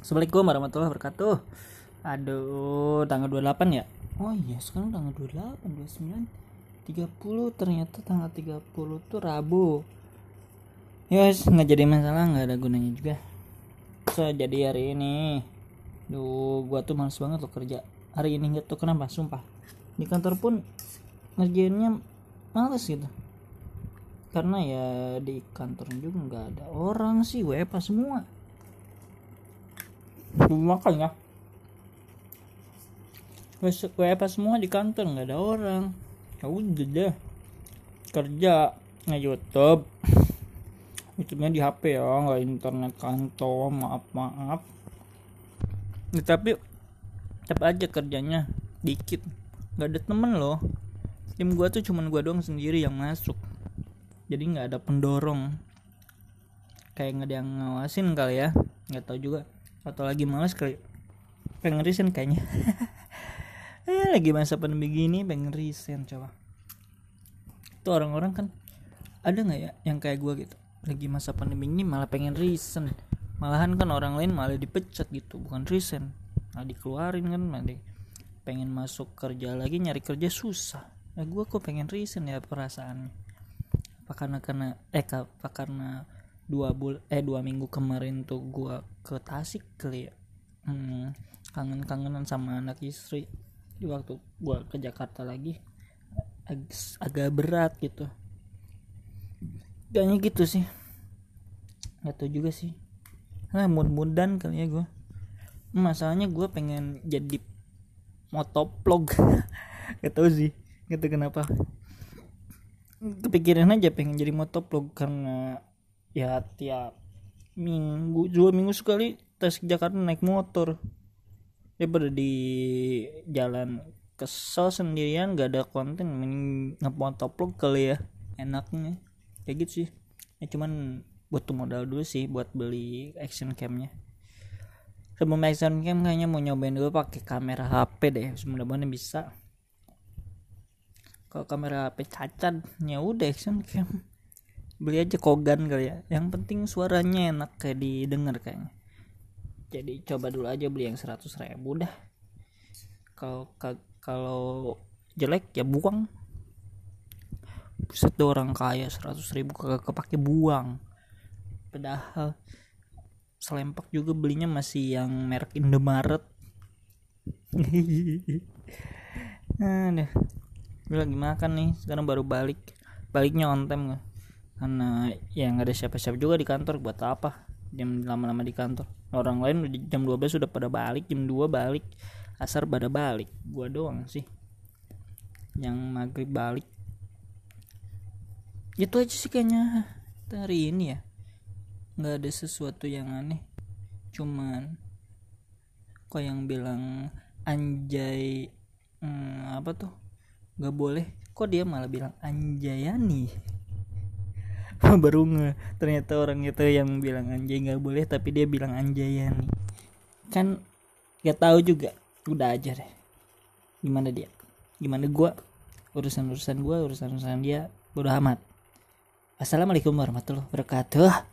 Assalamualaikum warahmatullahi wabarakatuh. Aduh tanggal 28 ya? Oh iya sekarang tanggal 28 29 30 ternyata tanggal 30 tuh Rabu. Yos nggak jadi masalah nggak ada gunanya juga. So jadi hari ini Duh gua tuh males banget loh kerja. Hari ini nggak tuh kenapa sumpah. Di kantor pun ngerjainnya males gitu. Karena ya di kantor juga nggak ada orang sih WFA semua makanya. WFA semua di kantor nggak ada orang. Ya udah deh. Kerja nge YouTube. YouTube-nya di HP ya nggak internet kantor maaf maaf. Ya, tapi tetap aja kerjanya dikit. Nggak ada temen loh. Tim gua tuh cuman gua doang sendiri yang masuk. Jadi nggak ada pendorong. Kayak nggak ada yang ngawasin kali ya. Nggak tahu juga atau lagi males kali pengen resign kayaknya. Eh lagi masa pandemi gini pengen resign coba. Itu orang-orang kan ada nggak ya yang kayak gue gitu? Lagi masa pandemi ini malah pengen resign. Malahan kan orang lain malah dipecat gitu bukan resign. Nah dikeluarin kan malah pengen masuk kerja lagi nyari kerja susah. Nah gue kok pengen resign ya perasaannya. Apa karena karena eh apa karena dua bul eh dua minggu kemarin tuh gua ke Tasik kali ya. Hmm, kangen kangenan sama anak istri. Di waktu gua ke Jakarta lagi ag agak berat gitu. Kayaknya gitu sih. Nggak tahu juga sih. Nah mud-mudan kali ya gua. Masalahnya gua pengen jadi motovlog gak tau sih gitu kenapa. Kepikiran aja pengen jadi motovlog karena ya tiap minggu dua minggu sekali tes Jakarta naik motor. Daripada di jalan kesel sendirian gak ada konten mending ngemotovlog kali ya enaknya. Kayak gitu sih. Ya cuman butuh modal dulu sih buat beli action camnya. Sebelum action cam kayaknya mau nyobain dulu pakai kamera HP deh mudah-mudahan bisa. Kalau kamera HP cacat ya udah action cam beli aja kogan kali ya. Yang penting suaranya enak kayak didengar kayaknya. Jadi coba dulu aja beli yang 100 ribu dah. Kalau kalau jelek ya buang. Buset orang kaya 100 ribu kagak kepake buang. Padahal selempak juga belinya masih yang merek Indomaret. Nah gue lagi makan nih sekarang baru balik. Baliknya on time gak? Karena ya nggak ada siapa-siapa juga di kantor buat apa? Jam lama-lama di kantor. Orang lain jam 12 sudah pada balik jam 2 balik asar pada balik. Gua doang sih yang maghrib balik. Itu aja sih kayaknya hari ini ya. Nggak ada sesuatu yang aneh. Cuman kok yang bilang anjay hmm, apa tuh? Nggak boleh kok dia malah bilang anjayani baru nge ternyata orang itu yang bilang anjay nggak boleh tapi dia bilang anjayani kan gak tahu juga udah aja deh. Gimana dia? Gimana gua? Urusan urusan gua urusan urusan dia udah amat. Assalamualaikum warahmatullahi wabarakatuh